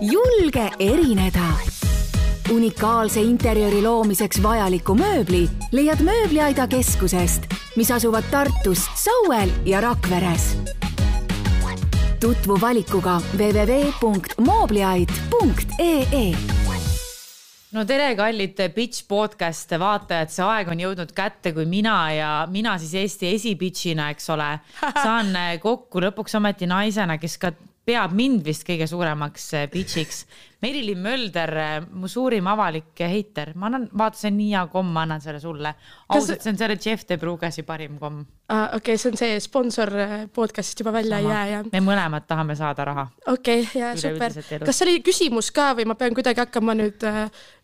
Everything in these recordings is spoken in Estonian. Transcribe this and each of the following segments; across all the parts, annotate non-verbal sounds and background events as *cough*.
julge erineda. unikaalse interjööri loomiseks vajaliku mööbli leiad Mööbliaida keskusest, mis asuvad Tartus, Sauel ja Rakveres. tutvu valikuga www.moobliaid.ee no tere, kallid Bitch podcast vaatajad, see aeg on jõudnud kätte, kui mina ja mina siis Eesti esibitšina, eks ole, *laughs* saan kokku lõpuks ometi naisena, kes ka peab mind vist kõige suuremaks äh, bitch'iks. Merilin Mölder, äh, mu suurim avalik heiter, ma annan, vaata, see on nii hea komm, ma annan selle sulle. ausalt, see on selle Jeff De Brugesi parim komm. Ah, okei okay,, see on see sponsor podcast'ist juba välja ei jää, jah? me mõlemad tahame saada raha. okei okay,, ja super. kas see oli küsimus ka või ma pean kuidagi hakkama nüüd äh...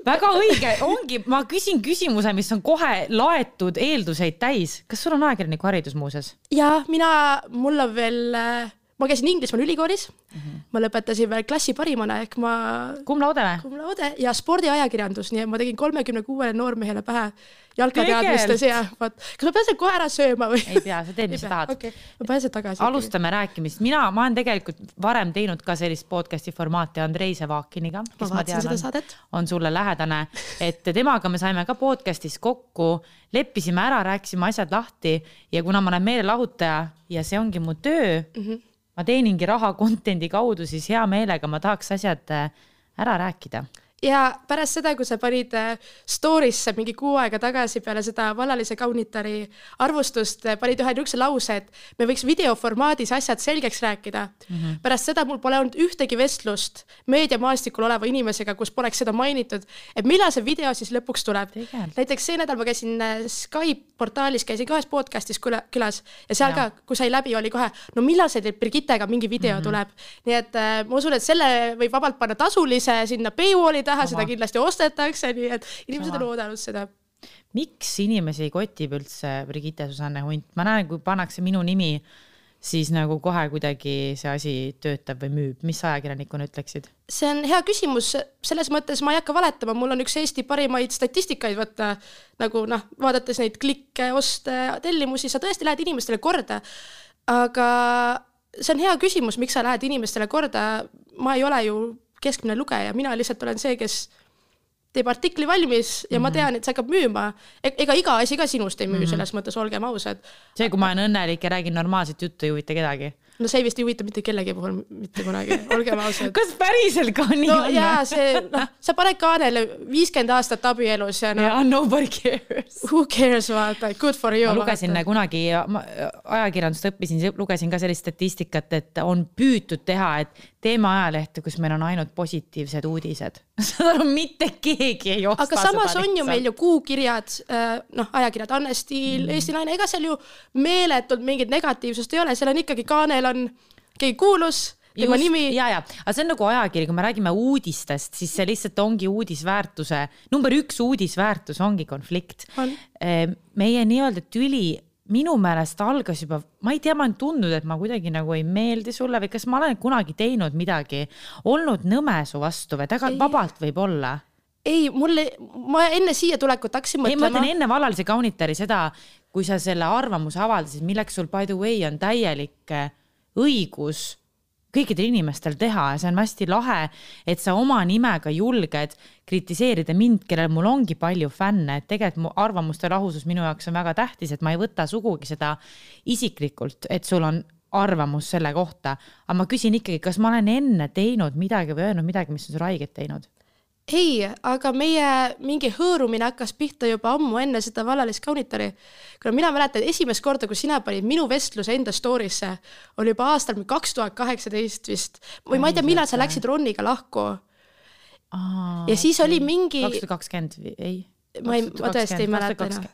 väga õige, ongi, ma küsin küsimuse, mis on kohe laetud eelduseid täis. kas sul on ajakirjaniku haridus muuseas? ja mina, mul on veel äh ma käisin Inglismaal ülikoolis mm, -hmm. ma lõpetasin veel klassi parimana ehk ma. cum laude või? cum laude ja spordiajakirjandus, nii et ma tegin kolmekümne kuuele noormehele pähe jalkateadmistes ja vot, kas ma selle kohe ära sööma või? ei pea, sa teed, mis sa tahad. okay., ma pääsen tagasi. alustame okay. rääkimist, mina, ma olen tegelikult varem teinud ka sellist podcast'i formaati Andrei Sevakiniga, kes ma, ma tean, on, on sulle lähedane, et temaga me saime ka podcast'is kokku, leppisime ära, rääkisime asjad lahti ja kuna ma olen meelelahutaja ja see ongi mu töö mm, -hmm ma teeningi raha content'i kaudu, siis hea meelega ma tahaks asjad äh, ära rääkida ja pärast seda, kui sa panid äh, story'sse mingi kuu aega tagasi peale seda vallalise kaunitari arvustust, äh, panid ühe niisuguse lause, et me võiks videoformaadis asjad selgeks rääkida mm. -hmm. pärast seda mul pole olnud ühtegi vestlust meediamaastikul oleva inimesega, kus poleks seda mainitud, et millal see video siis lõpuks tuleb. näiteks see nädal ma käisin Skype portaalis, käisin ka ühes podcast'is külas ja seal ja. ka, kui sai läbi, oli kohe, no millal see teil Brigittega mingi video mm -hmm. tuleb. nii et ma usun, et selle võib vabalt panna tasulise sinna paywall'i taha, seda kindlasti ostetakse, nii et inimesed on oodanud seda miks inimesi kotib üldse Brigitte Susanne Hunt, ma näen, kui pannakse minu nimi, siis nagu kohe kuidagi see asi töötab või müüb, mis ajakirjanikuna ütleksid? see on hea küsimus, selles mõttes ma ei hakka valetama, mul on üks Eesti parimaid statistikaid. Võtta, nagu noh, vaadates neid klikke, oste, tellimusi, sa tõesti lähed inimestele korda. aga see on hea küsimus, miks sa lähed inimestele korda, ma ei ole ju keskmine lugeja, mina lihtsalt olen see, kes teeb artikli valmis ja mm -hmm. ma mhm. tean, et see hakkab müüma e. ega iga asi ka sinust ei müü mm, -hmm. selles mõttes olgem ausad. see, kui ma olen õnnelik ja räägin normaalset juttu, ei huvita kedagi no see vist ei huvita mitte kellegi puhul mitte kunagi, olgem ausad. *laughs* kas päriselt ka nii no, on? jaa, see, noh, sa paned kaanele viiskümmend aastat abielus ja noh. jaa, nobody cares. Who cares, vaata, good for you. ma lugesin vaata. kunagi, ajakirjandust õppisin, lugesin ka sellist statistikat, et on püütud teha, et teeme ajalehte, kus meil on ainult positiivsed uudised *laughs* saad aru, mitte keegi ei osta aga samas on ju meil ju kuukirjad, äh, noh, ajakirjad Anne Stiil mm., Eesti Naine, ega seal ju meeletult mingit negatiivsust ei ole, seal on ikkagi kaanel on keegi kuulus tema Just, nimi. ja, ja, aga see on nagu ajakiri, kui me räägime uudistest, siis see lihtsalt ongi uudisväärtuse, number üks uudisväärtus ongi konflikt. meie nii-öelda tüli minu meelest algas juba, ma ei tea, ma olen tundnud, et ma kuidagi nagu ei meeldi sulle või kas ma olen kunagi teinud midagi, olnud nõme su vastu või väga vabalt võib olla? ei, mulle, ma enne siia tulekut hakkasin mõtlema. ei, ma mõtlen enne vallalise kaunitari seda, kui sa selle arvamuse avaldasid, milleks sul by the way on täielik õigus kõikidel inimestel teha ja see on hästi lahe, et sa oma nimega julged kritiseerida mind, kellel mul ongi palju fänne, et tegelikult mu arvamuste lahusus minu jaoks on väga tähtis, et ma ei võta sugugi seda isiklikult, et sul on arvamus selle kohta, aga ma küsin ikkagi, kas ma olen enne teinud midagi või öelnud midagi, mis on sulle haiget teinud? Ei, aga meie mingi hõõrumine hakkas pihta juba ammu enne seda vallalist kaunitari. kuna mina mäletan, esimest korda, kui sina panid minu vestluse enda story'sse, oli juba aastal kaks tuhat kaheksateist vist või ma ei tea, millal sa läksid Roniga lahku. ja siis oli mingi. kaks tuhat kakskümmend, ei. ma ei, ma tõesti ei mäleta enam.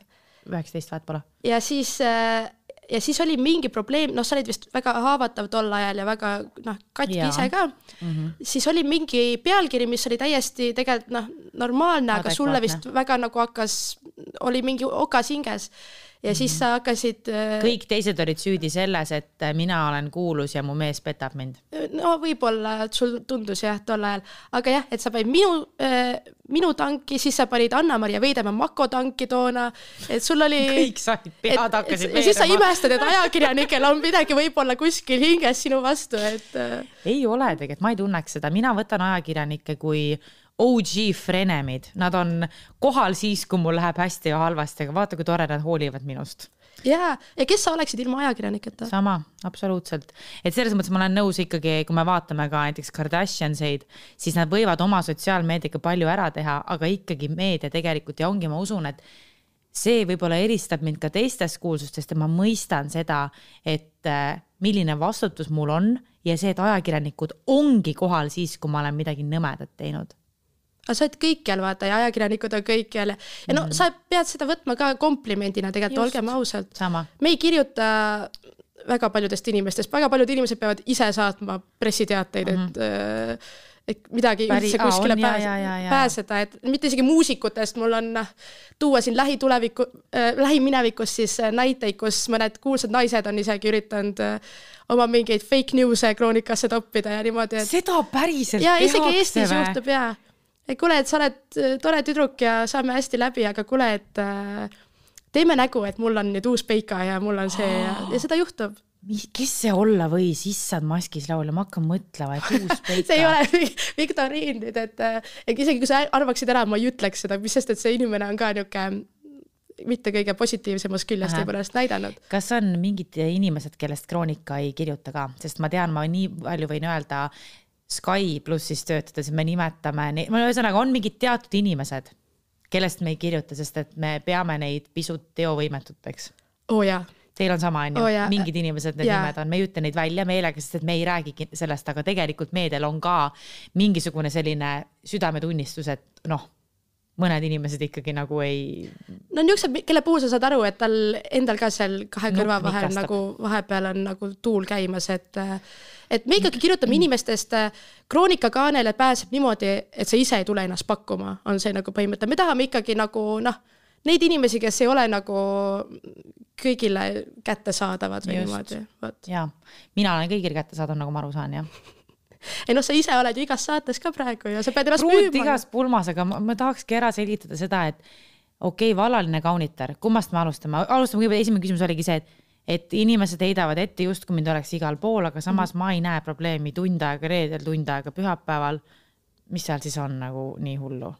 üheksateist, vahet pole. ja siis äh, ja siis oli mingi probleem, noh, sa olid vist väga haavatav tol ajal ja väga noh, katki ja. ise ka mm. -hmm. siis oli mingi pealkiri, mis oli täiesti tegelikult noh, normaalne, aga sulle vist väga nagu hakkas oli mingi okas hinges ja siis sa hakkasid äh, kõik teised olid süüdi selles, et mina olen kuulus ja mu mees petab mind. no võib-olla, sul tundus jah, tol ajal, aga jah, et sa panid minu äh,, minu tanki, siis sa panid Anna-Maria Veidemaa Mako tanki toona, et sul oli. *laughs* kõik said, pead hakkasid veerema. ja siis sa imestad, et ajakirjanikel on midagi võib-olla kuskil hinges sinu vastu, et äh.... ei ole tegelikult, ma ei tunneks seda, mina võtan ajakirjanikke kui OG frenemid, nad on kohal siis, kui mul läheb hästi ja halvasti, aga vaata, kui tore nad hoolivad minust. Ja, ja kes sa oleksid ilma ajakirjaniketa? sama, absoluutselt, et selles mõttes ma olen nõus ikkagi, kui me vaatame ka näiteks Kardashianseid, siis nad võivad oma sotsiaalmeediaga palju ära teha, aga ikkagi meedia tegelikult ja ongi, ma usun, et see võib-olla eristab mind ka teistest kuulsustest ja ma mõistan seda, et äh, milline vastutus mul on ja see, et ajakirjanikud ongi kohal siis, kui ma olen midagi nõmedat teinud aga sa oled kõikjal, vaata, ja ajakirjanikud on kõikjal ja no mm -hmm. sa pead seda võtma ka komplimendina tegelikult, olgem ausad. me ei kirjuta väga paljudest inimestest, väga paljud inimesed peavad ise saatma pressiteateid mm, -hmm. et mhm. äh, et midagi Päri, üldse kuskile aa, pääse, ja, ja, ja. pääseda, et mitte isegi muusikutest, mul on noh, tuua siin lähituleviku äh,, lähiminevikust siis äh, näiteid, kus mõned kuulsad naised on isegi üritanud äh, oma mingeid fake news'e kroonikasse toppida ja niimoodi et.... seda päriselt ja, tehakse või? juhtub jaa et kuule, et sa oled äh, tore tüdruk ja saame hästi läbi, aga kuule, et äh, teeme nägu, et mul on nüüd uus peika ja mul on see ja, ja seda juhtub. Kes see olla võis, issand maskis laulja, ma hakkan mõtlema, et uus *laughs* peika. See ei ole viktoriin nüüd, et, et isegi kui sa arvaksid ära, ma ei ütleks seda, mis sest, et see inimene on ka niisugune mitte kõige positiivsemast küljest võib-olla ennast näidanud. kas on mingid inimesed, kellest Kroonika ei kirjuta ka, sest ma tean, ma nii palju võin öelda Sky plussis töötades me nimetame neid, ühesõnaga on mingid teatud inimesed, kellest me ei kirjuta, sest et me peame neid pisut teovõimetuteks. oo oh, jaa. Teil on sama, onju, mingid inimesed, need ja. nimed on, me ei ütle neid välja meelega, sest et me ei räägigi sellest, aga tegelikult meedial on ka mingisugune selline südametunnistus, et noh mõned inimesed ikkagi nagu ei. no niisugused, kelle puhul sa saad aru, et tal endal ka seal kahe kõrva vahel nagu vahepeal on nagu tuul käimas, et. et me ikkagi kirjutame mm. inimestest, kroonikakaanele pääseb niimoodi, et sa ise ei tule ennast pakkuma, on see nagu põhimõte, me tahame ikkagi nagu noh, neid inimesi, kes ei ole nagu kõigile kättesaadavad või Just. niimoodi, vot. jaa, mina olen kõigile kättesaadav, nagu ma aru saan, jah ei noh, sa ise oled ju igas saates ka praegu ja sa pead ennast müüma. igas pulmas, aga ma, ma tahakski ära selgitada seda, et okei okay,, vallaline kaunitar, kummast me alustame, alustame kõigepealt, esimene küsimus oligi see, et et inimesed heidavad ette, justkui mind oleks igal pool, aga samas mm ma ei näe probleemi tund aega reedel, tund aega pühapäeval. mis seal siis on nagu nii hullu?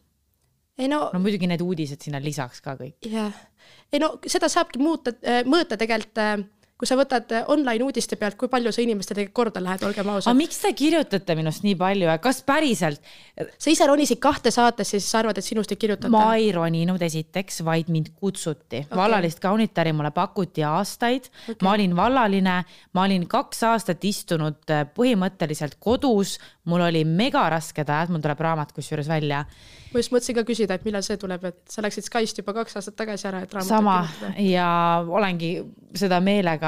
ei no. no muidugi need uudised sinna lisaks ka kõik. jah, ei no seda saabki muuta, mõõta tegelikult äh, kui sa võtad eh, online uudiste pealt, kui palju sa inimestele korda lähed, olgem ausad. aga miks te kirjutate minust nii palju kas päriselt? sa ise ronisid kahte saatesse, siis sa arvad, et sinust ei kirjutata? ma ei roninud esiteks, vaid mind kutsuti okay.. vallalist kaunitari mulle pakuti aastaid okay., ma olin vallaline, ma olin kaks aastat istunud eh, põhimõtteliselt kodus, mul oli megarasked ajad, mul tuleb raamat kusjuures välja ma just mõtlesin ka küsida, et millal see tuleb, et sa läksid Skyst juba kaks aastat tagasi ära, et raamatut sama ja olengi seda meelega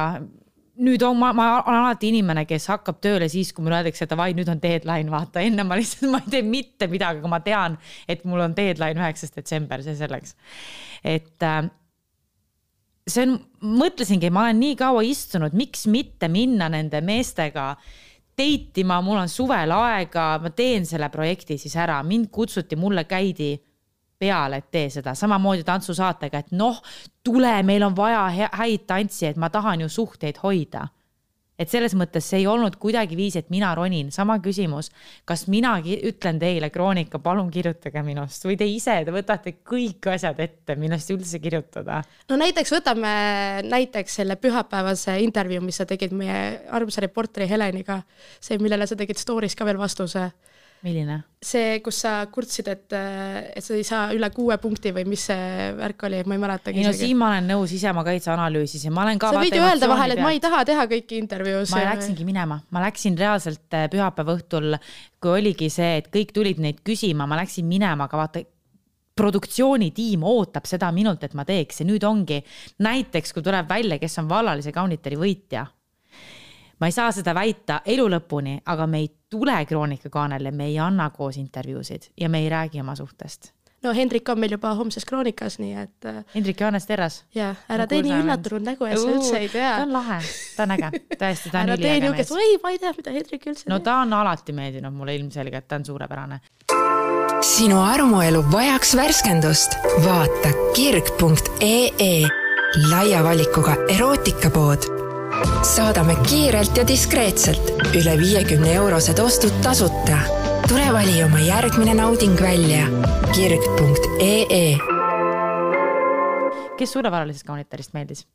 nüüd on, ma, ma olen alati inimene, kes hakkab tööle siis, kui mulle öeldakse, et davai, nüüd on deadline, vaata, enne ma lihtsalt, ma ei tee mitte midagi, aga ma tean, et mul on deadline üheksas detsember, see selleks. et äh, see on, mõtlesingi, ma olen nii kaua istunud, miks mitte minna nende meestega date ima, mul on suvel aega, ma teen selle projekti siis ära, mind kutsuti, mulle käidi peale, et tee seda, samamoodi tantsusaatega, et noh, tule, meil on vaja häid tantsijaid, ma tahan ju suhteid hoida. Et selles mõttes see ei olnud kuidagiviisi, et mina ronin, sama küsimus, kas mina ütlen teile, Kroonika, palun kirjutage minust? Või te ise, te võtate kõik asjad ette, millest üldse kirjutada? no näiteks võtame näiteks selle pühapäevase intervjuu, mis sa tegid meie armsa reporteri Heleniga, see, millele sa tegid story's ka veel vastuse milline? see, kus sa kurtsid, et, et sa ei saa üle kuue punkti või mis see värk oli, ma ei mäletagi. ei no siin ma olen nõus, ise ma ka täitsa analüüsisin, ma olen ka. sa võid ju öelda vahel, et ma ei taha teha kõiki intervjuusid. ma läksingi minema, ma läksin reaalselt äh, pühapäeva õhtul, kui oligi see, et kõik tulid neid küsima, ma läksin minema, aga vaata produktsioonitiim ootab seda minult, et ma teeks ja nüüd ongi näiteks, kui tuleb välja, kes on vallalise kaunitari võitja ma ei saa seda väita elu lõpuni, aga me ei tule Kroonika kaanele, me ei anna koos intervjuusid ja me ei räägi oma suhtest no Hendrik on meil juba homses kroonikas, nii et äh, Hendrik Johannes Terras. jah, ära tee nii üllatunud nägu, et sa üldse ei tea. ta on lahe, ta on äge, tõesti, ta on ära tee üliäge niisugust, mees. oi, ma ei tea, mida Hendrik üldse no ta on alati meeldinud mulle ilmselgelt, ta on suurepärane. sinu armuelu vajaks värskendust? vaata kirg.ee laia valikuga erootikapood. Saadame kiirelt ja diskreetselt üle viiekümne eurosed ostud tasuta. tule vali oma järgmine nauding välja kirg.ee kes sulle varalisest kaunitarist meeldis?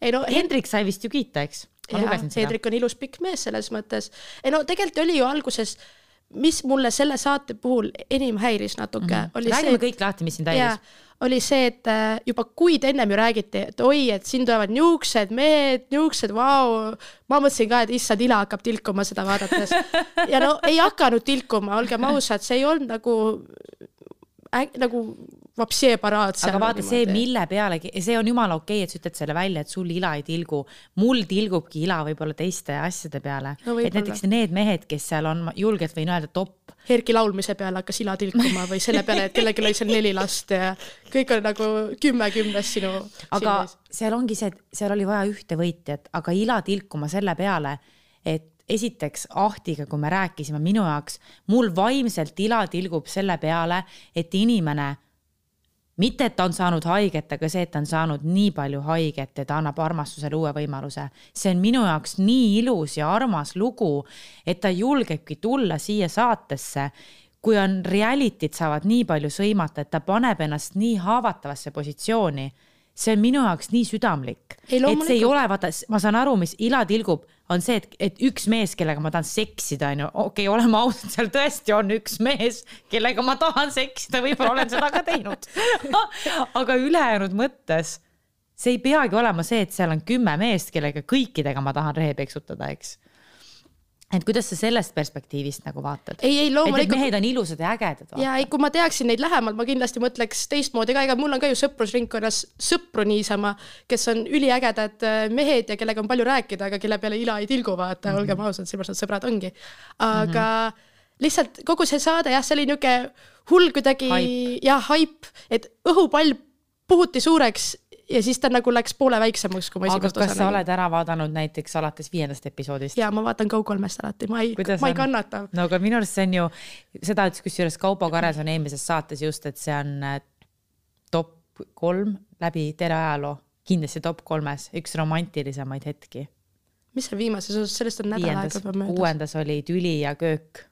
ei no Hendrik sai vist ju kiita, eks? ma jaa, lugesin seda. Hendrik on ilus pikk mees selles mõttes. ei no tegelikult oli ju alguses, mis mulle selle saate puhul enim häiris natuke mm, -hmm. oli räägime see, kõik lahti, mis sind häiris. Oli see, et äh, juba kuid ennem ju räägiti, et oi, et siin tulevad niisugused mehed, niisugused, vau. ma mõtlesin ka, et issand, ila hakkab tilkuma seda vaadates. *laughs* ja no ei hakanud tilkuma, olgem ausad, see ei olnud nagu äh,, nagu vapsee paraad. aga vaata see, mille pealegi, see on jumala okei okay,, et sa ütled selle välja, et sul ila ei tilgu. mul tilgubki ila võib-olla teiste asjade peale No et näiteks need mehed, kes seal on, julgelt võin öelda top. Erki laulmise peale hakkas ila tilkuma või selle peale, et kellelgi oli seal neli last ja kõik on nagu kümme kümnest sinu aga silmis. seal ongi see, et seal oli vaja ühte võitjat, aga ila tilkuma selle peale, et esiteks Ahtiga, kui me rääkisime, minu jaoks, mul vaimselt ila tilgub selle peale, et inimene mitte, et ta on saanud haiget, aga see, et ta on saanud nii palju haiget ja ta annab armastusele uue võimaluse. see on minu jaoks nii ilus ja armas lugu, et ta julgebki tulla siia saatesse, kui on reality't saavad nii palju sõimata, et ta paneb ennast nii haavatavasse positsiooni. see on minu jaoks nii südamlik, et see ei ole, vaata, ma saan aru, mis ila tilgub, on see, et, et üks mees, kellega ma tahan seksida, onju, okei okay,, oleme ausad, seal tõesti on üks mees, kellega ma tahan seksida, võib-olla olen seda ka teinud. *laughs* aga ülejäänud mõttes, see ei peagi olema see, et seal on kümme meest, kellega kõikidega ma tahan rehe peksutada, eks. Et kuidas sa sellest perspektiivist nagu vaatad? ei, ei et loomulikult. mehed on ilusad ja ägedad. ja ei, kui ma teaksin neid lähemalt, ma kindlasti mõtleks teistmoodi ka, ega mul on ka ju sõprusringkonnas sõpru niisama, kes on üliägedad äh, mehed ja kellega on palju rääkida, aga kelle peale ila ei tilgu, vaata mm, -hmm. olgem ausad, sellepärast nad sõbrad ongi. aga mm -hmm. lihtsalt kogu see saade jah, see oli niisugune hull kuidagi jah, haip, et õhupall puhuti suureks ja siis ta nagu läks poole väiksemaks, kui ma esimest kas osa sa nägin. oled ära vaadanud näiteks alates viiendast episoodist? ja ma vaatan Go3-st alati, ma ei, ma ei on? kannata. no aga minu arust see on ju, seda ütles kusjuures Kaupo Kareson eelmises saates just, et see on äh, top kolm läbi terve ajaloo, kindlasti top kolmes, üks romantilisemaid hetki. mis see viimases osas, sellest on nädal aega juba möödas. kuuendas oli Tüli ja köök,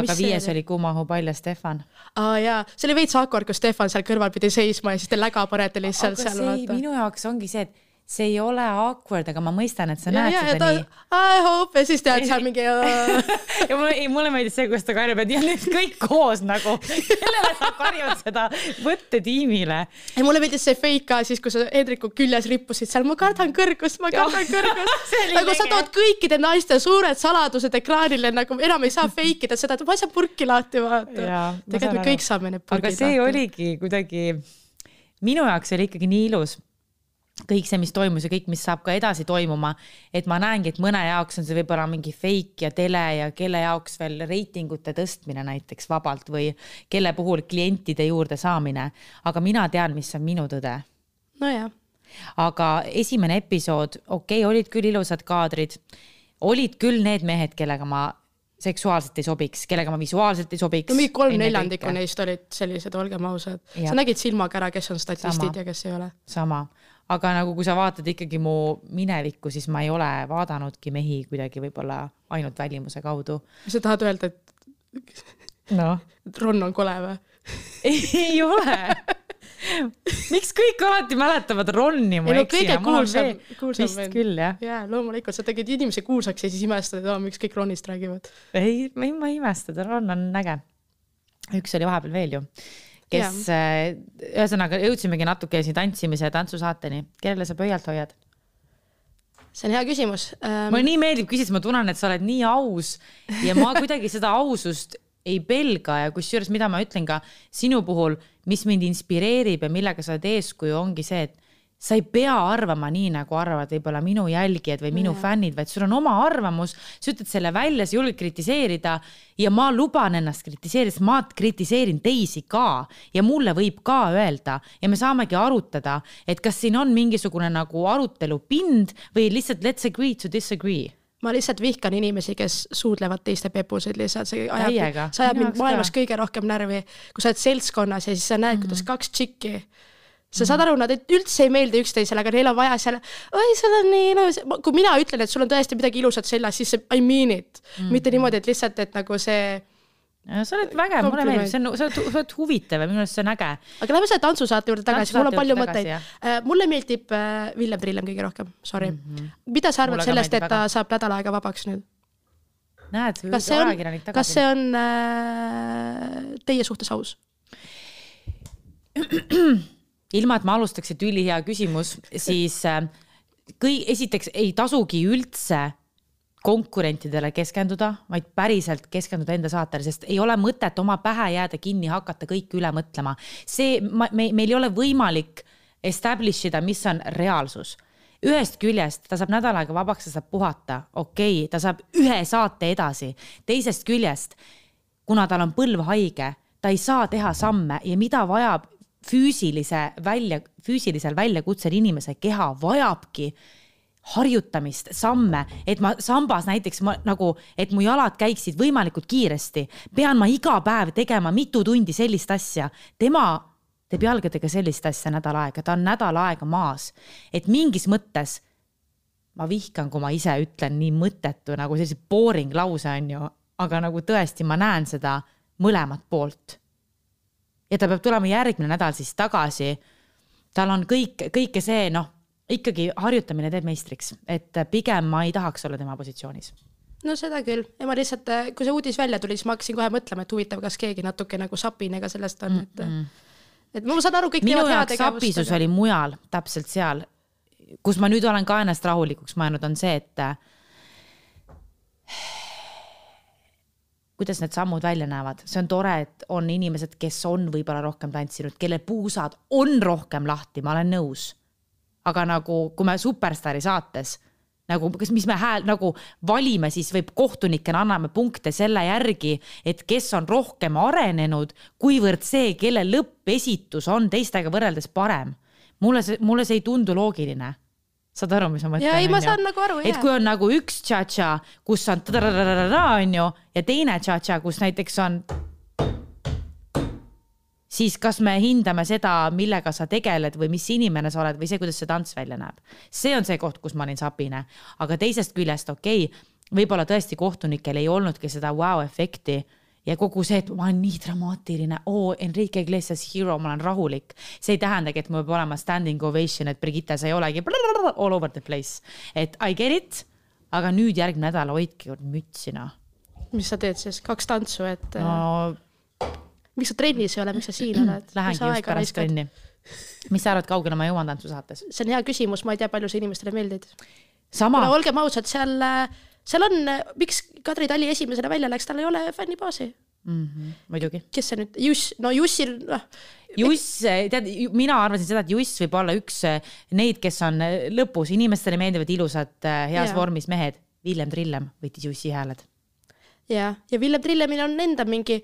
mis aga see viies oli Kuumahu pall ja Stefan. aa jaa, see oli veits awkward, kui Stefan seal kõrval pidi seisma ja siis te läga panete lihtsalt aga seal see minu jaoks ongi see, et see ei ole awkward, aga ma mõistan, et sa ja, näed ja, ja seda ta nii. I hope ja siis tead seal mingi *laughs* ja mulle, ei mulle meeldis see, kuidas ta karjub, et ja nüüd kõik koos nagu, kellele sa karjud seda võttetiimile. ja mulle meeldis see fake ka siis, kui sa Hendriku küljes rippusid seal, ma kardan kõrgust, ma kardan kõrgust. *laughs* Nagu sa tood kõikide naiste suured saladused ekraanile, nagu enam ei saa fake ida seda, et ma ei saa purki lahti vaata. tegelikult me kõik saame need purgid aga see oligi kuidagi, minu jaoks oli ikkagi nii ilus kõik see, mis toimus ja kõik, mis saab ka edasi toimuma, et ma näengi, et mõne jaoks on see võib-olla mingi fake ja tele ja kelle jaoks veel reitingute tõstmine näiteks vabalt või kelle puhul klientide juurde saamine. aga mina tean, mis on minu tõde nojah, aga esimene episood, okei okay,, olid küll ilusad kaadrid, olid küll need mehed, kellega ma seksuaalselt ei sobiks, kellega ma visuaalselt ei sobiks. no mingi kolm neljandikku neist olid sellised, olgem ausad. Sa nägid silmaga ära, kes on statistid Sama. ja kes ei ole. sama, aga nagu kui sa vaatad ikkagi mu minevikku, siis ma ei ole vaadanudki mehi kuidagi võib-olla ainult välimuse kaudu. sa tahad öelda, et noh, et Ron on kole või? ei ole. miks kõik alati mäletavad Ronni mu ei no kõige, kuulsam, kuulsam vist küll jah. jaa, loomulikult, sa tegid inimese kuulsaks ja siis imestad, et aa, miks kõik Ronist räägivad. ei, ma ei, ma imesta, ta Ron on äge. üks oli vahepeal veel ju, kes äh, ühesõnaga jõudsimegi natuke siin tantsimise ja tantsusaateni, kellele sa pöialt hoiad? see on hea küsimus ähm,. mulle nii meeldib küsida, ma tunnen, et sa oled nii aus ja ma *laughs* kuidagi seda ausust ei pelga ja kusjuures, mida ma ütlen ka sinu puhul, mis mind inspireerib ja millega sa oled eeskuju, ongi see, et sa ei pea arvama nii, nagu arvavad võib-olla minu jälgijad või minu fännid, vaid sul on oma arvamus, sa ütled selle välja, sa julged kritiseerida ja ma luban ennast kritiseerida, sest ma kritiseerin teisi ka ja mulle võib ka öelda ja me saamegi arutada, et kas siin on mingisugune nagu arutelupind või lihtsalt let's agree to disagree. Ma lihtsalt vihkan inimesi, kes suudlevad teiste pepuseid lihtsalt, see ajab, see ajab mind maailmas ka. kõige rohkem närvi, kui sa oled seltskonnas ja siis sa näed mm, -hmm. kuidas kaks tšikki sa saad aru, nad üldse ei meeldi üksteisele, aga neil on vaja seal, oi, sul on nii ilus, kui mina ütlen, et sul on tõesti midagi ilusat seljas, siis see I mean it mm. -hmm. mitte niimoodi, et lihtsalt, et nagu see, Ja sa oled vägev, mulle meeldib, see on, sa oled, sa oled huvitav ja minu arust see on äge. aga lähme selle tantsusaate juurde tagasi, mul on palju mõtteid. mulle meeldib äh, Villem Trillem kõige rohkem, sorry mm. -hmm. mida sa arvad Mulle sellest, et ta väga. saab nädal aega vabaks nüüd? näed, kas see on kas see on äh, teie suhtes aus? *clears throat* ilma, et ma alustaks, et ülihea küsimus, siis äh, kõi-, esiteks ei tasugi üldse konkurentidele keskenduda, vaid päriselt keskenduda enda saatele, sest ei ole mõtet oma pähe jääda kinni, hakata kõike üle mõtlema. see, me, meil ei ole võimalik establish ida, mis on reaalsus ühest küljest ta saab nädal aega vabaks, ta saab puhata, okei okay,, ta saab ühe saate edasi. teisest küljest, kuna tal on põlv haige, ta ei saa teha samme ja mida vajab füüsilise välja, füüsilisel väljakutsel inimese keha vajabki harjutamist, samme, et ma sambas näiteks ma, nagu, et mu jalad käiksid võimalikult kiiresti, pean ma iga päev tegema mitu tundi sellist asja. tema teeb jalgadega sellist asja nädal aega, ta on nädal aega maas, et mingis mõttes ma vihkan, kui ma ise ütlen nii mõttetu nagu sellise boring lause on ju, aga nagu tõesti, ma näen seda mõlemat poolt. Ja ta peab tulema järgmine nädal siis tagasi. tal on kõik, kõike see noh, ikkagi harjutamine teeb meistriks, et pigem ma ei tahaks olla tema positsioonis no seda küll, ja ma lihtsalt, kui see uudis välja tuli, siis ma hakkasin kohe mõtlema, et huvitav, kas keegi natuke nagu sapine ka sellest on, et mm. -mm et ma saan aru, kõik minu jaoks sapisus aga- oli mujal, täpselt seal, kus ma nüüd olen ka ennast rahulikuks mõelnud, on see, et kuidas need sammud välja näevad, see on tore, et on inimesed, kes on võib-olla rohkem tantsinud, kelle puusad on rohkem lahti, ma olen nõus. aga nagu, kui me Superstaari saates nagu, kas, mis me hääl nagu valime, siis võib kohtunikena anname punkte selle järgi, et kes on rohkem arenenud, kuivõrd see, kelle lõppesitus on teistega võrreldes parem. mulle see, mulle see ei tundu loogiline. Saad aru, mis ma mõtlen? Jaa, ei, ma saan nagu aru, et jaa. kui on nagu üks tša-tša, kus on tadarararara, on ju, ja teine tša-tša, kus näiteks on siis kas me hindame seda, millega sa tegeled või mis inimene sa oled või see, kuidas see tants välja näeb. see on see koht, kus ma olin sapine, aga teisest küljest okei okay,, võib-olla tõesti kohtunikel ei olnudki seda vau-efekti ja kogu see, et ma olen nii dramaatiline, oo, Enrique Iglesias hero, ma olen rahulik. see ei tähendagi, et mul peab olema standing ovation, et Brigitte, sa ei olegi all over the place. et I get it, aga nüüd järgmine nädal hoidke kord mütsi noh. mis sa teed siis, kaks tantsu, et no. no miks sa trennis ei ole, miks sa siin *clears throat* oled? lähengi just pärast trenni. mis sa arvad, kaugele ma jõuan tantsusaates? see on hea küsimus, ma ei tea, palju sa inimestele no olgem ausad, seal, seal on, miks Kadri Tali esimesena välja läks, tal ei ole fännibaasi. mm. -hmm, muidugi. kes see nüüd, Juss, no Jussil, noh, Juss, tead, mina arvasin seda, et Juss võib olla üks eh, neid, kes on eh, lõpus, inimestele meeldivad ilusad, eh, heas Jaa. vormis mehed. Villem Trillem võttis Jussi hääled. ja, ja Villem Trillemil on enda mingi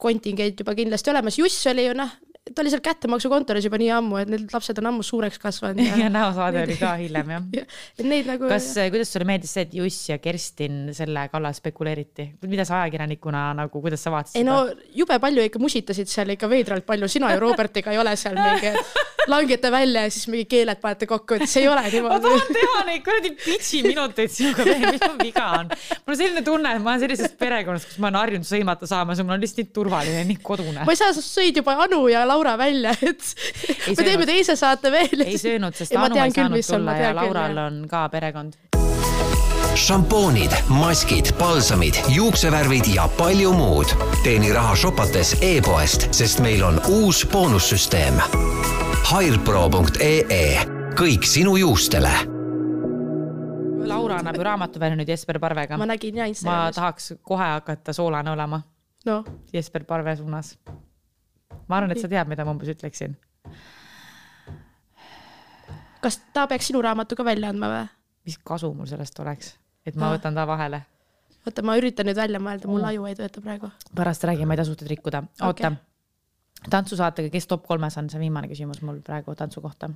kontingent juba kindlasti olemas, Juss oli ju noh, ta oli seal kättemaksukontoris juba nii ammu, et need lapsed on ammu suureks kasvanud ja näosaade oli ka hiljem jah. *laughs* ja et neid nagu kas, kuidas sulle meeldis see, et Juss ja Kerstin selle kallal spekuleeriti, mida sa ajakirjanikuna nagu, kuidas sa vaatasid ei no jube palju ikka musitasid seal ikka veidralt palju, sina ju Robertiga ei ole seal mingi, et langete välja ja siis mingi keeled panete kokku, et see ei ole ma niimoodi. tahan teha neid kuradi pitch'i minuteid sinuga veel, mis mul viga on. mul on selline tunne, et ma olen sellisest perekonnast, kus ma olen harjunud sõimata saama, see mul on lihtsalt nii turvaline, nii kodune. ma ei saa, sa sõid juba Anu ja Laura välja, et Ei me teeme teise saate veel. ei söönud, sest ma Anu ei küll, saanud tulla ma ja küll, Laural jah. on ka perekond. šampoonid, maskid, palsamid, juuksevärvid ja palju muud. teeni raha shopates e-poest, sest meil on uus boonussüsteem. Hairpro.ee, kõik sinu juustele Laura annab ju raamatu välja nüüd Jesper Parvega. ma nägin ja ma Instagramis. tahaks kohe hakata soolane olema noh, Jesper Parve suunas. Ma arvan, et sa tead, mida ma umbes ütleksin. kas ta peaks sinu raamatu ka välja andma või? mis kasu mul sellest oleks, et ma Ah. võtan ta vahele. oota, ma üritan nüüd välja mõelda, mul aju ei tööta praegu. pärast räägime, ma ei tasu teid rikkuda. oota Okei. tantsusaatega, kes top kolmes on, see on viimane küsimus mul praegu tantsu kohta.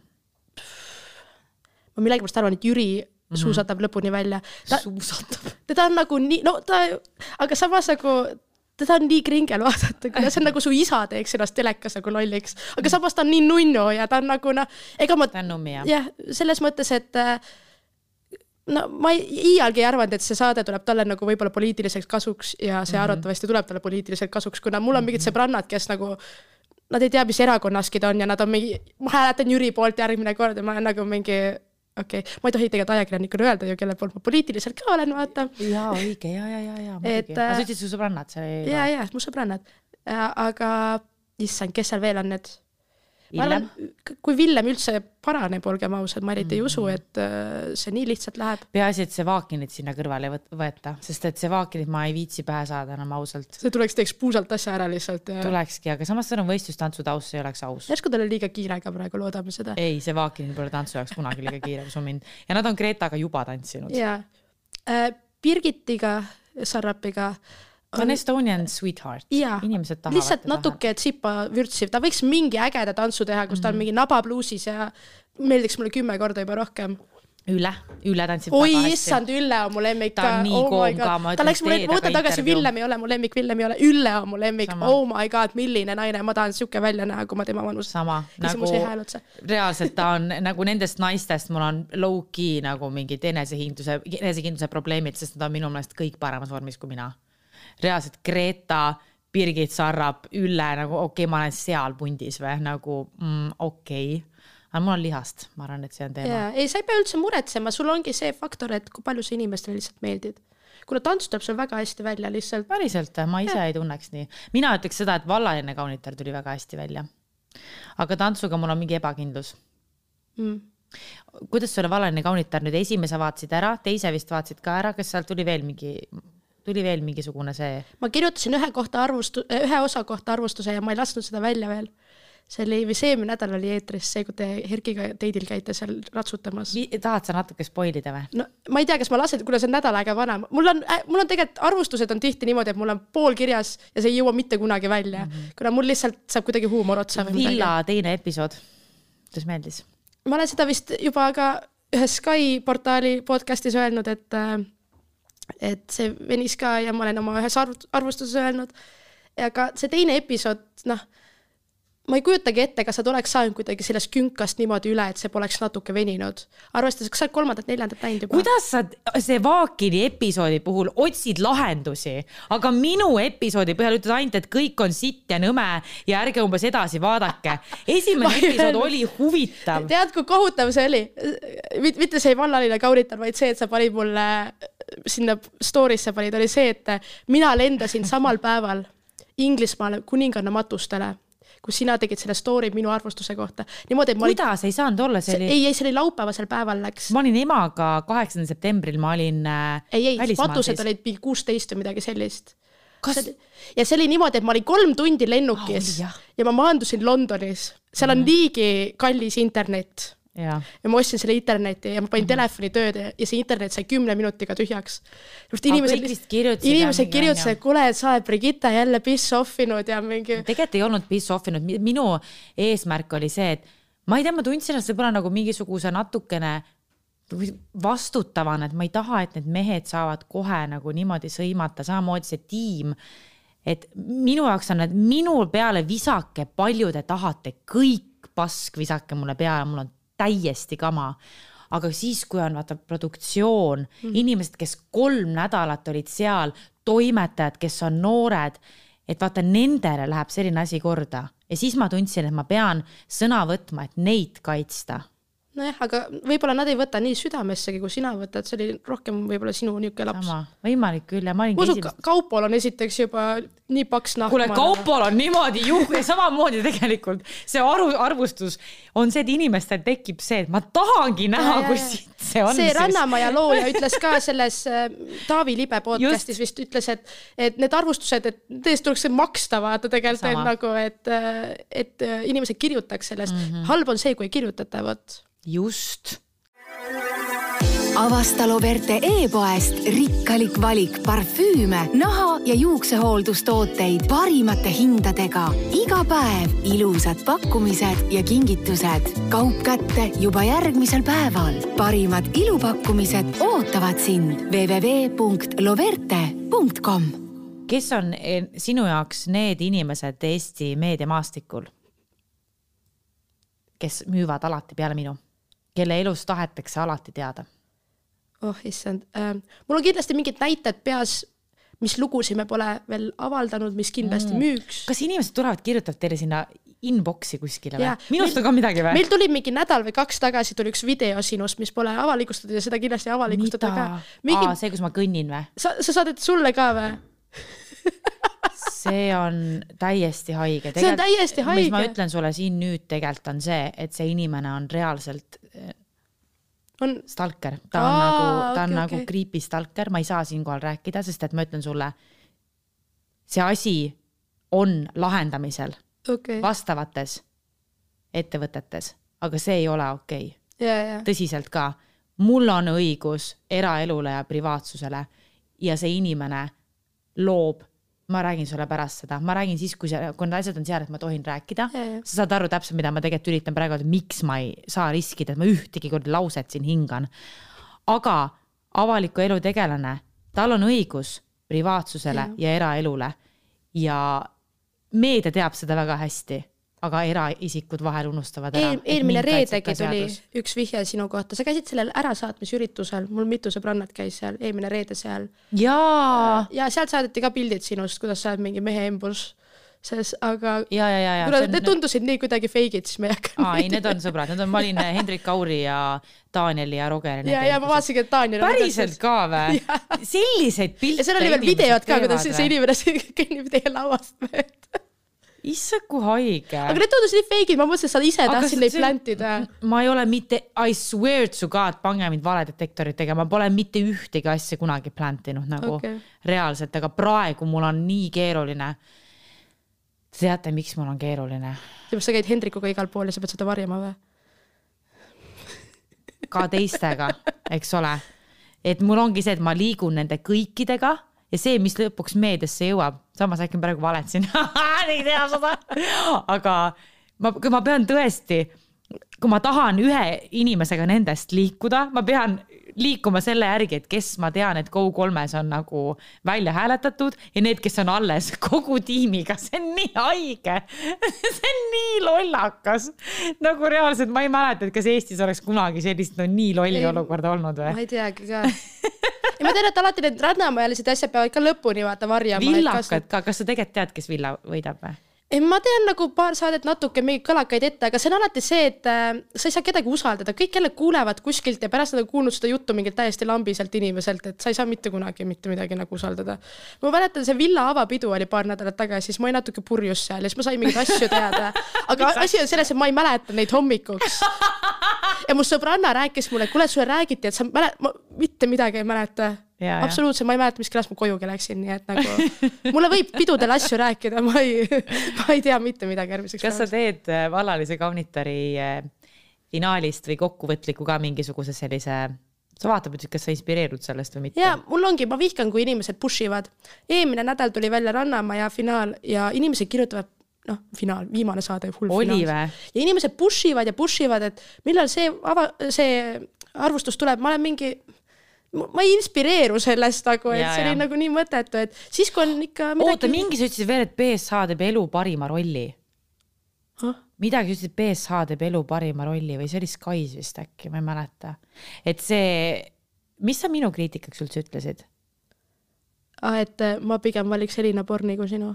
ma millegipärast arvan, et Jüri mm -hmm. suusatab lõpuni välja. ta, suusatab. teda on nagu nii, no ta, aga samas nagu teda on nii kringel vaadata, kuidas see on nagu su isa teeks ennast telekas nagu lolliks, aga samas ta on nii nunnu ja ta on nagu noh, ega ma ta on nummi jah? jah, selles mõttes, et äh, no ma iialgi ei arvanud, et see saade tuleb talle nagu võib-olla poliitiliseks kasuks ja see mm -hmm. arvatavasti tuleb talle poliitiliselt kasuks, kuna mul on mingid sõbrannad, kes nagu Nad ei tea, mis erakonnaski ta on ja nad on mingi, ma hääletan Jüri poolt järgmine kord ja ma olen nagu mingi okei okay., ma ei tohi tegelikult ajakirjanikuna öelda ju, kelle poolt ma poliitiliselt ka olen, vaata. jaa, õige, ja, ja, ja, ja muidugi. aga äh, sa ütlesid su sõbrannad, see oli ja, ja mu sõbrannad, aga issand, kes seal veel on need? Ma arvan kui Villem üldse paraneb, olgem ausad, ma eriti ei Mhm. usu, et äh, see nii lihtsalt läheb. peaasi, et see vaakinit sinna kõrvale võeta, sest et see vaakinit ma ei viitsi pähe saada enam ausalt. see tuleks, teeks puusalt asja ära lihtsalt ja tulekski, aga samas see on võistlustantsu taust, see ei oleks aus. järsku tal oli liiga kiire ka praegu, loodame seda. ei, see vaakin pole tantsu jaoks kunagi liiga kiire, usu mind. ja nad on Gretaga juba tantsinud. ja äh, Birgitiga, Sarrapiga ta on Estonian sweetheart. inimesed tahavad lihtsalt natuke tsipa vürtsiv, ta võiks mingi ägeda tantsu teha, kus ta on mingi nabapluusis ja meeldiks mulle kümme korda juba rohkem. üle, üle tantsib oi issand, Ülle on mu lemmik Ta on nii koom ka, ma ta ütlen läks mulle, teile ma võtan tagasi. Villem ei ole mu lemmik, Villem ei ole, Ülle on mu lemmik, oh my god, milline naine, ma tahan sihuke välja näha, kui ma tema vanus. sama. nagu reaalselt ta on *laughs* nagu nendest naistest, mul on low-key nagu mingid enesehindluse, enesekindluse probleemid, sest nad on minu meelest kõik paremas vormis kui mina. Reaalselt Greta, Birgit Sarrap, Ülle nagu okei okay,, ma olen seal pundis või nagu mm, okei okay.. aga mul on lihast, ma arvan, et see on teema ei, sa ei pea üldse muretsema, sul ongi see faktor, et kui palju sa inimestele lihtsalt meeldid. kuna tants tuleb sul väga hästi välja lihtsalt. päriselt, ma ise ei tunneks nii. mina ütleks seda, et vallaline kaunitar tuli väga hästi välja. aga tantsuga mul on mingi ebakindlus Mm. kuidas sulle vallaline kaunitar nüüd esimese vaatasid ära, teise vist vaatasid ka ära, kas sealt tuli veel mingi, tuli veel mingisugune see? ma kirjutasin ühe kohta arvustu-, ühe osa kohta arvustuse ja ma ei lasknud seda välja veel. see oli vist eelmine nädal oli eetris, see, kui te Herkiga teidil käite seal ratsutamas. tahad sa natuke spoil ida või? no ma ei tea, kas ma lasen, kuna see on nädal aega vana, mul on äh,, mul on tegelikult arvustused on tihti niimoodi, et mul on pool kirjas ja see ei jõua mitte kunagi välja mm, -hmm. kuna mul lihtsalt saab kuidagi huumor otsa. Villa teine episood, kuidas meeldis? ma olen seda vist juba ka ühes Sky portaali podcast'is öelnud, et äh, et see venis ka ja ma olen oma ühes arv- arvustuses öelnud. aga see teine episood, noh, ma ei kujutagi ette, kas nad oleks saanud kuidagi sellest künkast niimoodi üle, et see poleks natuke veninud. arvestades, kas sa oled kolmandat-neljandat näinud juba? kuidas sa see Vaakini episoodi puhul otsid lahendusi, aga minu episoodi põhjal ütled ainult, et kõik on sitt ja nõme ja ärge umbes edasi vaadake. esimene *laughs* episood oli huvitav. tead, kui kohutav see oli? mitte see vallaline kauritar, vaid see, et sa panid mulle sinna story'sse panid, oli see, et mina lendasin samal päeval Inglismaale kuninganna matustele, kus sina tegid selle story minu arvustuse kohta. niimoodi, et ma olin, kuidas ei saanud olla, see oli, ei, ei, see oli laupäevasel päeval läks. ma olin emaga kaheksandal septembril, ma olin äh, ei, ei, matused olid mingi kuusteist või midagi sellist. kas, ja see oli niimoodi, et ma olin kolm tundi lennukis oli jah. ja ma maandusin Londonis, seal on niigi kallis internet ja ma ostsin selle interneti ja ma panin mm -hmm. telefoni tööle ja see internet sai kümne minutiga tühjaks. inimesed kõik vist kirjutasid inimesed kirjutasid, et kuule, et sa oled Brigitte jälle piss off inud ja mingi. tegelikult ei olnud piss off inud, minu eesmärk oli see, et ma ei tea, ma tundsin ennast võib-olla nagu mingisuguse natukene vastutavana, et ma ei taha, et need mehed saavad kohe nagu niimoodi sõimata, samamoodi see tiim. et minu jaoks on need minu peale visake, palju te tahate, kõik pask visake mulle peale, mul on täiesti kama aga siis, kui on vaata produktsioon mm, -hmm. inimesed, kes kolm nädalat olid seal, toimetajad, kes on noored, et vaata nendele läheb selline asi korda ja siis ma tundsin, et ma pean sõna võtma, et neid kaitsta. nojah, aga võib-olla nad ei võta nii südamessegi, kui sina võtad, see oli rohkem võib-olla sinu niisugune laps. võimalik küll ja ma olin ma usun, esimest. Kaupol on esiteks juba nii paks nahk. kuule, Kaupol on niimoodi juh- ja samamoodi tegelikult see aru, arvustus on see, et inimestel tekib see, et ma tahangi näha, kui siit see on. see Rannamaja looja ütles ka selles äh, Taavi Libe podcast'is vist ütles, et, et need arvustused, et tõesti tuleks maksta vaata tegelikult, nagu, et, et äh, inimesed kirjutaks sellest mm. -hmm. halb on see, kui ei kirjutata, vot. Just avasta Loverte e-poest rikkalik valik parfüüme, naha ja juuksehooldustooteid parimate hindadega. iga päev ilusad pakkumised ja kingitused. kaup kätte juba järgmisel päeval. parimad ilupakkumised ootavad sind www.loverte.com. kes on eh, sinu jaoks need inimesed Eesti meediamaastikul, kes müüvad alati peale minu, kelle elust tahetakse alati teada? oh issand äh,, mul on kindlasti mingid näited peas, mis lugusid me pole veel avaldanud, mis kindlasti mm. müüks. kas inimesed tulevad, kirjutavad teile sinna inbox'i kuskile või? Minust on ka midagi või? meil tuli mingi nädal või kaks tagasi tuli üks video sinust, mis pole avalikustatud ja seda kindlasti ei avalikustata ka. mingi aa, see, kus ma kõnnin või? sa, sa saadad sulle ka või? *laughs* see on täiesti haige. See on täiesti mis ma haige. ütlen sulle siin nüüd tegelikult on see, et see inimene on reaalselt on, stalker, ta on Aa, nagu, ta on okei, nagu okei. creepy stalker, ma ei saa siinkohal rääkida, sest et ma ütlen sulle, see asi on lahendamisel okay., vastavates ettevõtetes, aga see ei ole okei okay. ja, ja, tõsiselt ka, mul on õigus eraelule ja privaatsusele ja see inimene loob, ma räägin sulle pärast seda, ma räägin siis, kui see, kui need asjad on seal, et ma tohin rääkida. Sa saad aru täpselt, mida ma tegelikult üritan praegu, et miks ma ei saa riskida, et ma ühtegi korda lauset siin hingan. aga avaliku elu tegelane, tal on õigus privaatsusele ja, ja eraelule. Ja meedia teab seda väga hästi, aga eraisikud vahel unustavad ära Eel,. eelmine reedegi tuli üks vihje sinu kohta, sa käisid sellel ärasaatmisüritusel, mul mitu sõbrannat käis seal eelmine reede seal jaa, ja sealt saadeti ka pildid sinust, kuidas sa oled mingi mehe embus, selles, aga ja, ja, ja, ja kuna need tundusid nii kuidagi feigid, siis ma ei hakka. aa, ei, need on sõbrad, need on, ma olin Hendrik Kauri ja Danieli ja Rogeri. ja, ja ma vaatasingi, et Daniel. päriselt ka või? *laughs* selliseid pilte. ja seal oli veel videod ka, kuidas see see inimene *laughs* kõnnib teie lauast mööda. issand, kui haige. aga need tundusid nii feigid, ma mõtlesin, et sa ise tahtsid neid plantida. ma ei ole mitte, I swear to god, pange mind valedetektorit tegema, ma pole mitte ühtegi asja kunagi plantinud nagu okay. reaalselt, aga praegu mul on nii keeruline. teate, miks mul on keeruline? seepärast sa käid Hendrikuga igal pool ja sa pead seda varjama või? ka teistega, eks ole. et mul ongi see, et ma liigun nende kõikidega ja see, mis lõpuks meediasse jõuab, samas äkki ma praegu valetasin, *laughs* ei tea seda, aga ma, kui ma pean tõesti, kui ma tahan ühe inimesega nendest liikuda, ma pean liikuma selle järgi, et kes ma tean, et Go3-s on nagu välja hääletatud ja need, kes on alles *laughs* kogu tiimiga, see on nii haige. *laughs* see on nii lollakas. nagu reaalselt ma ei mäleta, et kas Eestis oleks kunagi sellist no nii lolli Ei, olukorda olnud või? ma ei teagi ka. Ma tean, et alati need rannamajalised asjad peavad ka lõpuni vaata varjama. villakad ka, kas sa tegelikult tead, kes Villa võidab või? ei, ma tean nagu paar saadet natuke mingeid kõlakaid ette, aga see on alati see, et äh, sa ei saa kedagi usaldada, kõik jälle kuulevad kuskilt ja pärast nad on kuulnud seda juttu mingilt täiesti lambiselt inimeselt, et sa ei saa mitte kunagi mitte midagi nagu usaldada. ma mäletan, see villa avapidu oli paar nädalat tagasi, siis ma olin natuke purjus seal ja siis ma sain mingeid asju teada. aga asi on selles, et ma ei mäleta neid hommikuks. ja mu sõbranna rääkis mulle, kuule, sulle räägiti, et sa mälet-, ma mitte midagi ei mäleta. absoluutselt, ma ei mäleta, mis kellast ma kojugi läksin, nii et nagu mulle võib pidudel asju rääkida, ma ei, ma ei tea mitte midagi järgmiseks kas sa teed äh, vallalise kaunitari äh, finaalist või kokkuvõtliku ka mingisuguse sellise, sa vaatad, et kas sa inspireerud sellest või mitte? ja mul ongi, ma vihkan, kui inimesed push ivad. eelmine nädal tuli välja Rannamaja finaal ja inimesed kirjutavad noh, finaal, viimane saade, hull Oli finaal. ja inimesed push ivad ja push ivad, et millal see ava-, see arvustus tuleb, ma olen mingi ma ei inspireeru sellest nagu, et Ja, see oli nagu nii mõttetu, et siis kui on ikka oota, mingi sa ütlesid veel, et BSH teeb elu parima rolli. Ah? midagi ütlesid, BSH teeb elu parima rolli või see oli Sky's vist äkki, ma ei mäleta. et see, mis sa minu kriitikaks üldse ütlesid? ah,. et äh, ma pigem valiks Elina Borni kui sinu.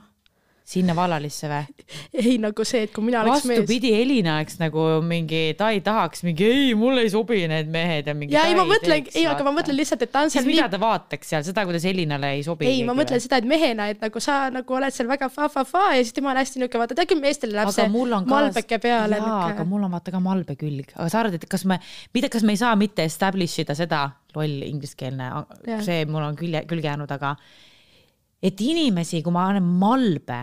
Sinna vallalisse või? ei nagu see, et kui mina oleks mees. vastupidi, Elina oleks nagu mingi, ta ei tahaks mingi, ei, mulle ei sobi need mehed ja mingi. ja ei, ma mõtlen, ei, aga ma mõtlen lihtsalt, et ta on siis seal mida ta vaataks seal, seda, kuidas Elinale ei sobi? ei, ma mõtlen seda, et mehena, et nagu sa nagu oled seal väga fa-fa-fa ja siis tema on hästi niuke, vaata, tead küll, meestele läheb aga mul on see malbeke peale. jaa, aga mul on vaata ka malbe külg, aga sa arvad, et kas me, mida, kas me ei saa mitte establish ida seda, loll ingliskeelne see mul on külje, külge jäänud, aga et inimesi, kui ma olen malbe,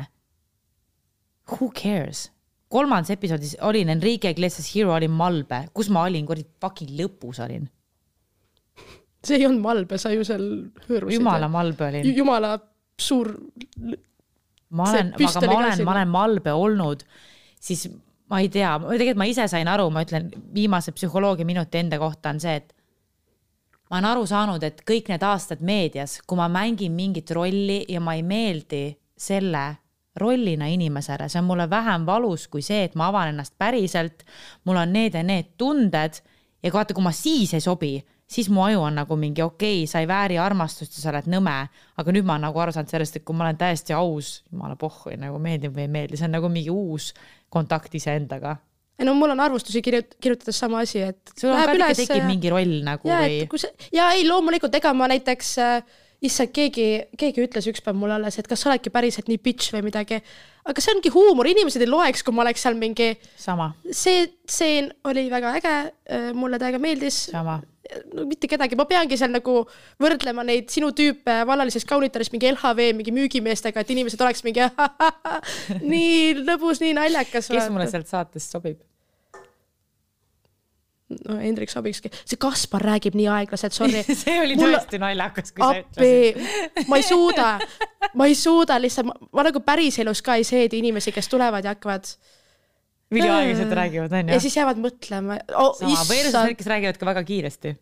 who cares? kolmandas episoodis olin Enrique Iglesias Hero olin Malbe, kus ma olin, kuradi fucking lõpus olin. see ei olnud Malbe, sa ju seal hõõrusid. jumala Malbe olin. jumala suur, ma olen, aga ma olen, ma olen malbe olnud, siis ma ei tea, tegelikult ma ise sain aru, ma ütlen viimase psühholoogia minuti enda kohta on see, et ma olen aru saanud, et kõik need aastad meedias, kui ma mängin mingit rolli ja ma ei meeldi selle rollina inimesele, see on mulle vähem valus kui see, et ma avan ennast päriselt, mul on need ja need tunded ja vaata, kui ma siis ei sobi, siis mu aju on nagu mingi okei okay,, sa ei vääri armastust ja sa oled nõme, aga nüüd ma olen nagu aru saanud sellest, et kui ma olen täiesti aus, jumala pohhu, nagu meeldib või ei meeldi, see on nagu mingi uus kontakt iseendaga. no mul on arvustusi kirjut-, kirjutades sama asi, et sul on ka ikka tekib mingi roll nagu ja, või ja ei, loomulikult, ega ma näiteks äh, issand, keegi, keegi ütles üks päev mulle alles, et kas sa oledki päriselt nii bitch või midagi. aga see ongi huumor, inimesed ei loeks, kui ma oleks seal mingi, sama, see stseen oli väga äge, mulle täiega meeldis. sama. no mitte kedagi, ma peangi seal nagu võrdlema neid sinu tüüpe vallalisest kaunitarist mingi LHV mingi müügimeestega, et inimesed oleks mingi *laughs* nii lõbus, nii naljakas. kes mulle sealt saatest sobib? No Hendrik sobikski, see Kaspar räägib nii aeglaselt, sorry. *laughs* see oli Mul- tõesti naljakas, kui sa ütlesid. appi, ma ei suuda, ma ei suuda lihtsalt, ma nagu päriselus ka ei seedi inimesi, kes tulevad ja hakkavad üliaeglaselt räägivad, ja onju. siis jäävad mõtlema oh,. need, kes räägivad ka väga kiiresti.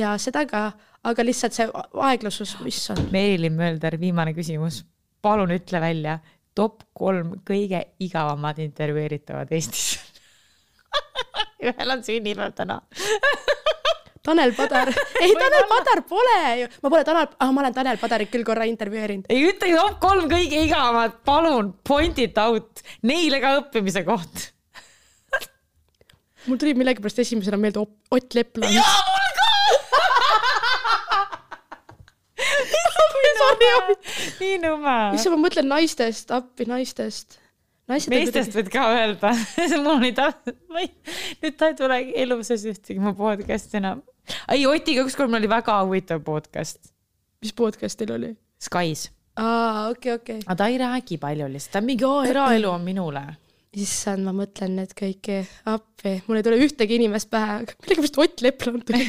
ja seda ka, aga lihtsalt see aeglasus, issand. Meelin Mölder, viimane küsimus. palun ütle välja top kolm kõige igavamad intervjueeritavad Eestis. *laughs* ühel on sünnipäev täna. *laughs* Tanel Padar, *laughs* ei Tanel Padar pole ju, ma pole Tanel ah,, ma olen Tanel Padarit küll korra intervjueerinud. ei ütle top kolm kõige igavamad, palun point it out, neile ka õppimise koht. mul tuli millegipärast esimesena meelde Ott Lepland. nii nõme. issand, ma mõtlen naistest, appi naistest. Meestest võid ka öelda, *laughs* mul ei taha, ma ei, nüüd ta ei tule elu sees ühtegi mu podcast'i enam. ei, Otiga ükskord mul oli väga huvitav podcast, mis podcast teil oli? Sky's, aa, okei, okei. aga ta ei räägi palju lihtsalt, ta on mingi, eraelu on minule. issand, ma mõtlen need kõiki appi, mul ei tule ühtegi inimest pähe, aga millegipärast Ott Lepland tuli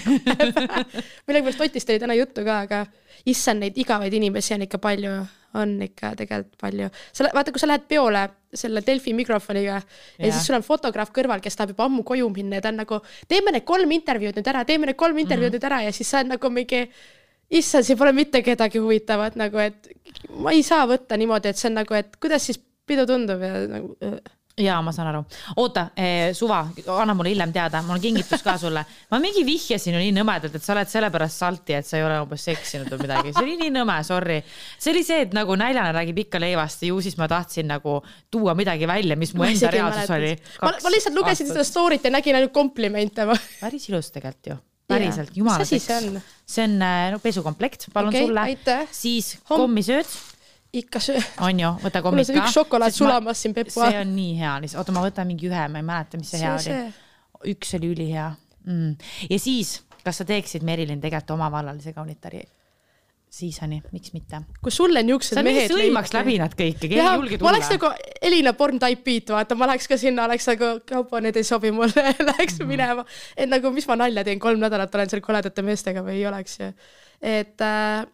millegipärast Otist oli täna juttu ka, aga issand, neid igavaid inimesi on ikka palju, on ikka tegelikult palju. sa, vaata, kui sa lähed peole selle Delfi mikrofoniga ja, ja siis sul on fotograaf kõrval, kes tahab juba ammu koju minna ja ta on nagu, teeme need kolm intervjuud nüüd ära, teeme need kolm intervjuud mm -hmm. nüüd ära ja siis sa oled nagu mingi issand, siin pole mitte kedagi huvitavat nagu, et ma ei saa võtta niimoodi, et see on nagu, et kuidas siis pidu tundub ja nagu äh. Ja ma saan aru, oota eh,, suva, anna mulle hiljem teada, mul on kingitus ka sulle. ma mingi vihjasin ju nii nõmedalt, et sa oled sellepärast salti, et sa ei ole umbes seksinud või midagi, see oli nii nõme, sorry. see oli see, et nagu näljane räägib ikka leivast ja ju siis ma tahtsin nagu tuua midagi välja, mis mu Ma enda reaalsus oli. ma, ma lihtsalt lugesin seda story't ja nägin ainult komplimente. päris ilus tegelikult ju, päriselt, jumala Mis asi see on? see on äh, no, pesukomplekt, palun Okei, sulle. siis Homm- kommisööd, ikka söö. on ju, võta *laughs* mul on see üks šokolaad sulamas siin Pepu see on nii hea lihtsalt, oota, ma võtan mingi ühe, ma ei mäleta, mis see, See hea see. oli. üks oli ülihea mm.. ja siis, kas sa teeksid Merilin tegelikult oma vallalise kaunitari season'i, miks mitte? kui sulle niisugused mehed sõimaks läbi nad kõik ja keegi ei julge ma oleks tulla. nagu Elina Born type beat, vaata, ma läheks ka sinna, oleks nagu, kaupa, need ei sobi mulle, *laughs* läheks Mhm. minema. et nagu, mis ma nalja teen, kolm nädalat olen seal koledate meestega või ei oleks ju. et äh,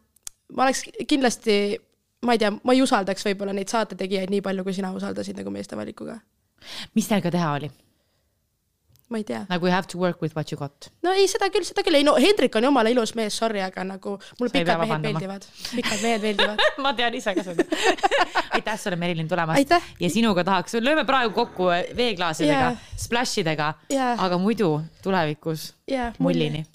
ma oleks kindlasti, ma ei tea, ma ei usaldaks võib-olla neid saatetegijaid nii palju, kui sina usaldasid nagu meeste valikuga. mis teil ka teha oli? ma ei tea. nagu you have to work with what you got. no ei, seda küll, seda küll, ei no Hendrik on jumala ilus mees, sorry, aga nagu mulle Sa pikad mehed meeldivad, pikad mehed meeldivad. ma tean ise ka seda. *laughs* aitäh sulle, Merilin, tulemast ja sinuga tahaks, lööme praegu kokku veeklaasidega yeah., splash idega Jaa. aga muidu tulevikus jaa, mullini.